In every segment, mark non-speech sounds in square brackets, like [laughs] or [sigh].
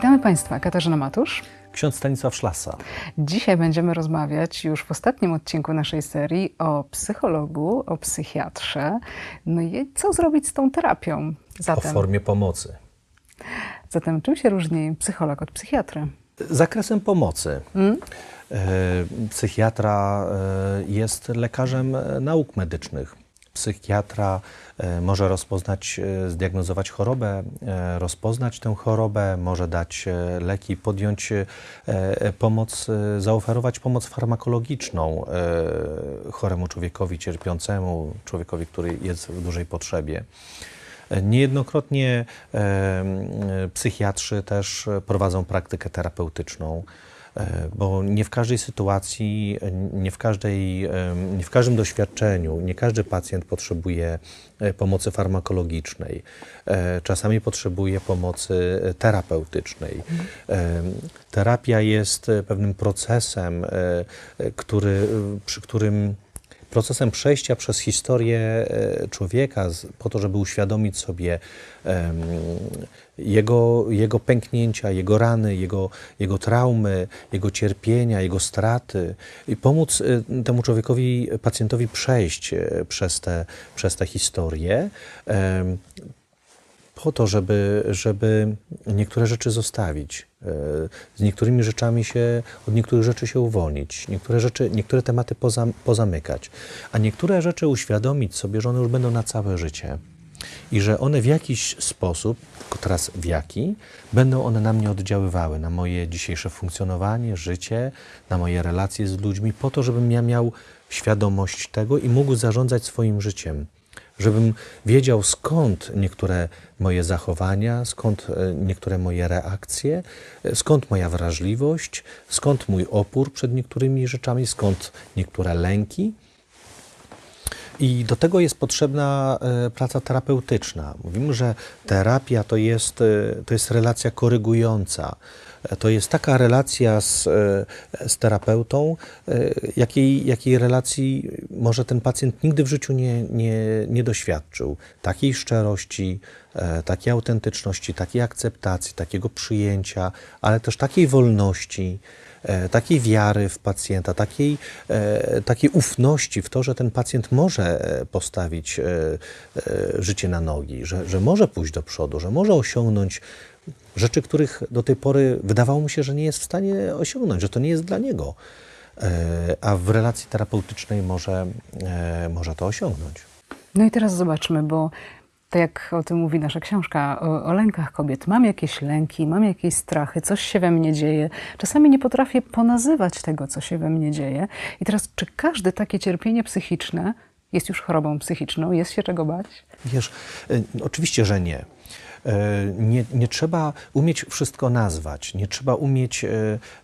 Witamy Państwa, Katarzyna Matusz. Ksiądz Stanisław Szlasa. Dzisiaj będziemy rozmawiać już w ostatnim odcinku naszej serii o psychologu, o psychiatrze. No i co zrobić z tą terapią? Zatem, o formie pomocy. Zatem czym się różni psycholog od psychiatry? Zakresem pomocy. Hmm? Psychiatra e, jest lekarzem e, nauk medycznych psychiatra e, może rozpoznać, e, zdiagnozować chorobę, e, rozpoznać tę chorobę, może dać leki, podjąć pomoc, zaoferować pomoc farmakologiczną choremu człowiekowi cierpiącemu, człowiekowi, który jest w dużej potrzebie. Niejednokrotnie psychiatrzy też prowadzą praktykę terapeutyczną. E, bo nie w każdej sytuacji, nie w, każdej, nie w każdym doświadczeniu, nie każdy pacjent potrzebuje e, pomocy farmakologicznej. E, czasami potrzebuje pomocy terapeutycznej. Terapia jest pewnym procesem, który, przy którym procesem przejścia przez historię e, człowieka, po to, żeby uświadomić sobie jego, jego pęknięcia, jego rany, jego, jego traumy, jego cierpienia, jego straty i pomóc e, temu człowiekowi, pacjentowi przejść e, przez te, przez te historie po to, żeby, żeby niektóre rzeczy zostawić, e, z niektórymi rzeczami się, od niektórych rzeczy się uwolnić, niektóre rzeczy, niektóre tematy poza, pozamykać, a niektóre rzeczy uświadomić sobie, że one już będą na całe życie i że one w jakiś sposób, teraz w jaki, będą one na mnie oddziaływały, na moje dzisiejsze funkcjonowanie, życie, na moje relacje z ludźmi, po to, żebym ja miał świadomość tego i mógł zarządzać swoim życiem żebym wiedział skąd niektóre moje zachowania, skąd e, niektóre moje reakcje, e, skąd moja wrażliwość, skąd mój opór przed niektórymi rzeczami, skąd niektóre lęki. I do tego jest potrzebna e, praca terapeutyczna. Mówimy, że terapia to jest, to jest relacja korygująca to jest taka relacja z, e, z terapeutą, e, jakiej, jakiej relacji może ten pacjent nigdy w życiu nie, nie, nie doświadczył. Takiej szczerości, e, takiej autentyczności, takiej akceptacji, takiego przyjęcia, ale też takiej wolności takiej wiary w pacjenta, takiej, takiej ufności w to, że ten pacjent może postawić życie na nogi, że, że może pójść do przodu, że może osiągnąć rzeczy, których do tej pory wydawało mu się, że nie jest w stanie osiągnąć, że to nie jest dla niego. E, a w relacji terapeutycznej może, e, może to osiągnąć. No i teraz zobaczmy, bo tak jak o tym mówi nasza książka, o, o, lękach kobiet. Mam jakieś lęki, mam jakieś strachy, coś się we mnie dzieje. Czasami nie potrafię ponazywać tego, co się we mnie dzieje. I teraz, czy każde takie cierpienie psychiczne jest już chorobą psychiczną? Jest się czego bać? Wiesz, y, oczywiście, że nie. E, nie, nie trzeba umieć wszystko nazwać, nie trzeba umieć, e,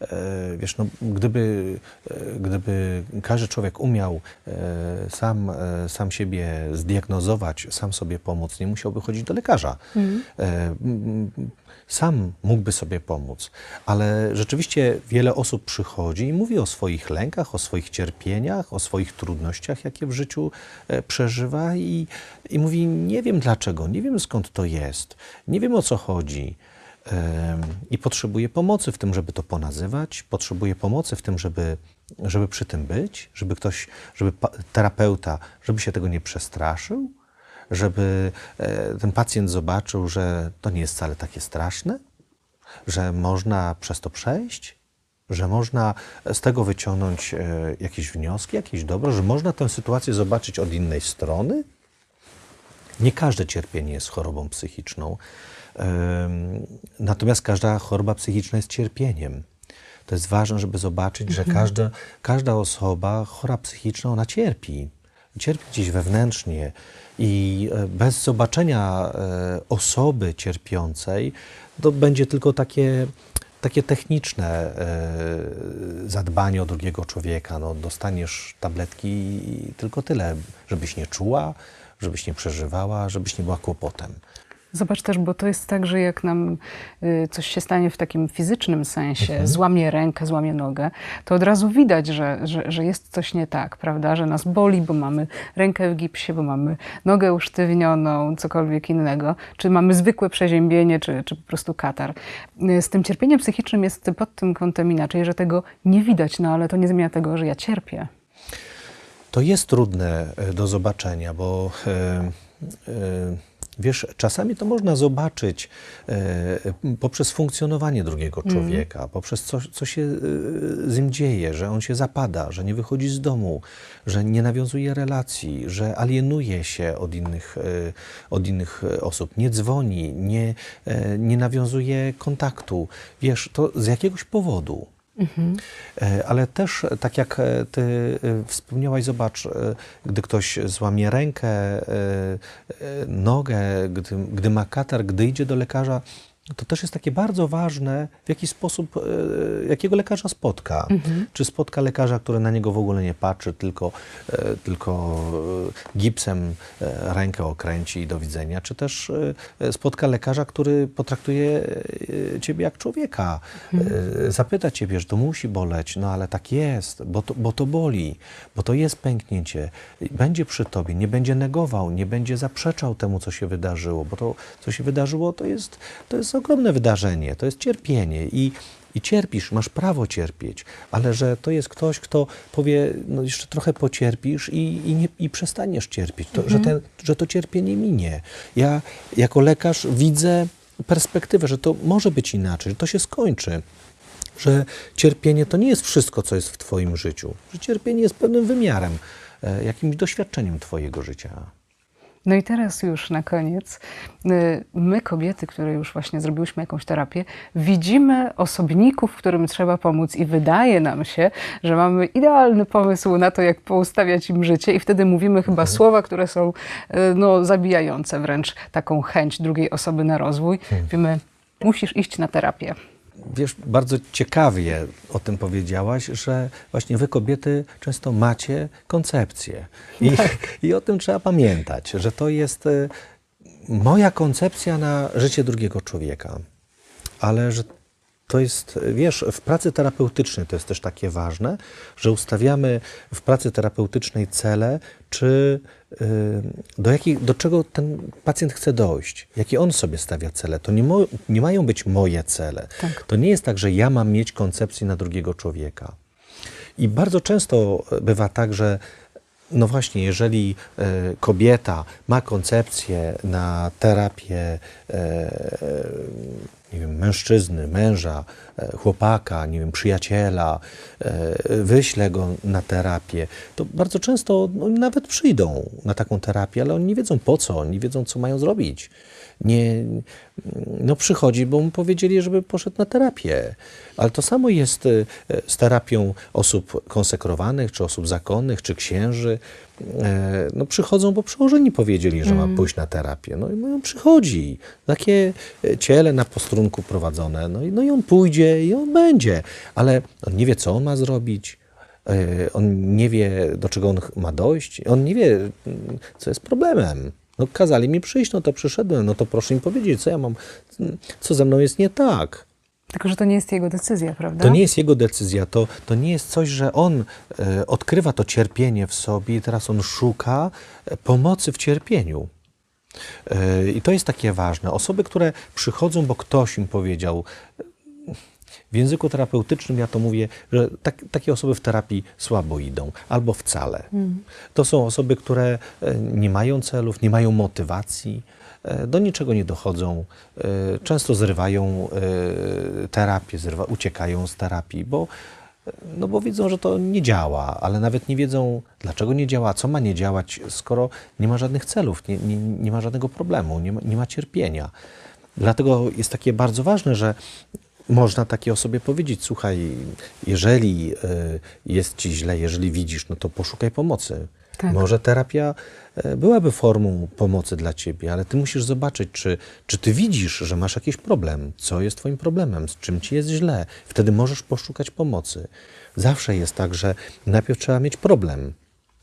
e, wiesz, no, gdyby, gdyby każdy człowiek umiał sam, sam siebie zdiagnozować, sam sobie pomóc, nie musiałby chodzić do lekarza. Mhm sam mógłby sobie pomóc. Ale rzeczywiście wiele osób przychodzi i mówi o swoich lękach, o swoich cierpieniach, o swoich trudnościach, jakie w życiu e, przeżywa i, i mówi: Nie wiem dlaczego, nie wiem skąd to jest, nie wiem o co chodzi. I potrzebuje pomocy w tym, żeby to ponazywać, potrzebuje pomocy w tym, żeby, żeby przy tym być, żeby ktoś, żeby terapeuta, żeby się tego nie przestraszył żeby e, ten pacjent zobaczył, że to nie jest wcale takie straszne, że można przez to przejść, że można z tego wyciągnąć e, jakieś wnioski, jakieś dobro, że można tę sytuację zobaczyć od innej strony. Nie każde cierpienie jest chorobą psychiczną, natomiast każda choroba psychiczna jest cierpieniem. To jest ważne, żeby zobaczyć, że mhm. każda, każda osoba chora psychiczna, ona cierpi. Cierpi gdzieś wewnętrznie, i e, bez zobaczenia e, osoby cierpiącej, to będzie tylko takie, takie techniczne e, zadbanie o drugiego człowieka. No, dostaniesz tabletki i tylko tyle, żebyś nie czuła, żebyś nie przeżywała, żebyś nie była kłopotem. Zobacz też, bo to jest tak, że jak nam y, coś się stanie w takim fizycznym sensie, Mhm. złamie rękę, złamie nogę, to od razu widać, że, że, że jest coś nie tak, prawda? Że nas boli, bo mamy rękę w gipsie, bo mamy nogę usztywnioną, cokolwiek innego, czy mamy zwykłe przeziębienie, czy, czy po prostu katar. Y, Z tym cierpieniem psychicznym jest pod tym kątem inaczej, że tego nie widać, no ale to nie zmienia tego, że ja cierpię. To jest trudne e, do zobaczenia, bo e, e, wiesz, czasami to można zobaczyć e, poprzez funkcjonowanie drugiego człowieka, poprzez coś, co się e, z nim dzieje, że on się zapada, że nie wychodzi z domu, że nie nawiązuje relacji, że alienuje się od innych, e, od innych e, osób, nie dzwoni, nie, e, nie nawiązuje kontaktu. Wiesz, to z jakiegoś powodu. E, Ale też, e, tak jak e, ty wspomniałaś, zobacz, gdy ktoś złamie rękę, nogę, gdy, gdy ma katar, gdy idzie do lekarza, to też jest takie bardzo ważne, w jaki sposób, e, jakiego lekarza spotka. Czy spotka lekarza, który na niego w ogóle nie patrzy, tylko, e, tylko e, gipsem rękę okręci i do widzenia, czy też spotka lekarza, który potraktuje ciebie jak człowieka. E, Zapyta ciebie, że to musi boleć, no ale tak jest, bo to, bo to boli, bo to jest pęknięcie. Będzie przy tobie, nie będzie negował, nie będzie zaprzeczał temu, co się wydarzyło, bo to, co się wydarzyło, to jest, to jest ogromne wydarzenie, to jest cierpienie i i cierpisz, masz prawo cierpieć, ale że to jest ktoś, kto powie, no jeszcze trochę pocierpisz i, i, nie, i przestaniesz cierpieć, to, że, ten, że to cierpienie minie. Ja jako lekarz widzę perspektywę, że to może być inaczej, że to się skończy. Że cierpienie to nie jest wszystko, co jest w Twoim życiu. Że cierpienie jest pewnym wymiarem, e, jakimś doświadczeniem Twojego życia. No i teraz już na koniec, y, my kobiety, które już właśnie zrobiłyśmy jakąś terapię, widzimy osobników, którym trzeba pomóc i wydaje nam się, że mamy idealny pomysł na to, jak poustawiać im życie i wtedy mówimy chyba słowa, które są y, no, zabijające wręcz taką chęć drugiej osoby na rozwój. Wiemy, musisz iść na terapię. Wiesz, bardzo ciekawie o tym powiedziałaś, że właśnie wy kobiety często macie koncepcję. I, I o tym trzeba pamiętać, że to jest e, moja koncepcja na życie drugiego człowieka. Ale że to jest, wiesz, w pracy terapeutycznej to jest też takie ważne, że ustawiamy w pracy terapeutycznej cele, czy y, do, jakich, do czego ten pacjent chce dojść, jakie on sobie stawia cele. To nie, mo, nie mają być moje cele. Tak. To nie jest tak, że ja mam mieć koncepcję na drugiego człowieka. I bardzo często bywa tak, że no właśnie, jeżeli e, kobieta ma koncepcję na terapię e, nie wiem, mężczyzny, męża, e, chłopaka, nie wiem, przyjaciela, wyśle go na terapię, to bardzo często no, oni nawet przyjdą na taką terapię, ale oni nie wiedzą po co, oni nie wiedzą, co mają zrobić. Nie, no przychodzi, bo mu powiedzieli, żeby poszedł na terapię. Ale to samo jest e, z terapią osób konsekrowanych, czy osób zakonnych, czy księży. E, No przychodzą, bo przełożeni powiedzieli, że ma pójść na terapię. No i on przychodzi. Takie e, ciele na postrunku prowadzone. No i, no i on pójdzie i on będzie. Ale on nie wie, co on ma zrobić. On nie wie, do czego on ma dojść. On nie wie, mm, co jest problemem. No kazali mi przyjść, no to przyszedłem. No to proszę mi powiedzieć, co ja mam, co ze mną jest nie tak. Tylko, że to nie jest jego decyzja, prawda? To nie jest jego decyzja, to, to nie jest coś, że on e, odkrywa to cierpienie w sobie i teraz on szuka e, pomocy w cierpieniu. E, I to jest takie ważne. Osoby, które przychodzą, bo ktoś im powiedział, w języku terapeutycznym ja to mówię, że tak, takie osoby w terapii słabo idą, albo wcale. To są osoby, które e, nie mają celów, nie mają motywacji, e, do niczego nie dochodzą, e, często zrywają terapię, zrywa, uciekają z terapii, bo, no bo widzą, że to nie działa, ale nawet nie wiedzą, dlaczego nie działa, co ma nie działać, skoro nie ma żadnych celów, nie, nie, nie ma żadnego problemu, nie ma, nie ma cierpienia. Dlatego jest takie bardzo ważne, że można takiej osobie powiedzieć, słuchaj, jeżeli y, jest ci źle, jeżeli widzisz, no to poszukaj pomocy. Tak. Może terapia y, byłaby formą pomocy dla ciebie, ale ty musisz zobaczyć, czy, czy ty widzisz, że masz jakiś problem, co jest twoim problemem, z czym ci jest źle. Wtedy możesz poszukać pomocy. Zawsze jest tak, że najpierw trzeba mieć problem.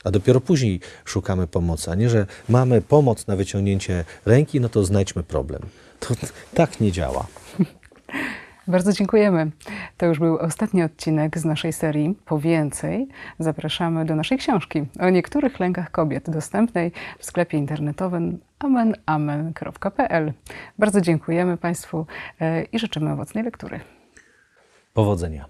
A dopiero później szukamy pomocy, a nie, że mamy pomoc na wyciągnięcie ręki, no to znajdźmy problem. To tak nie działa. [laughs] Bardzo dziękujemy. To już był ostatni odcinek z naszej serii. Po więcej zapraszamy do naszej książki o niektórych lękach kobiet, dostępnej w sklepie internetowym amenamen.pl. Bardzo dziękujemy Państwu e, i życzymy owocnej lektury. Powodzenia.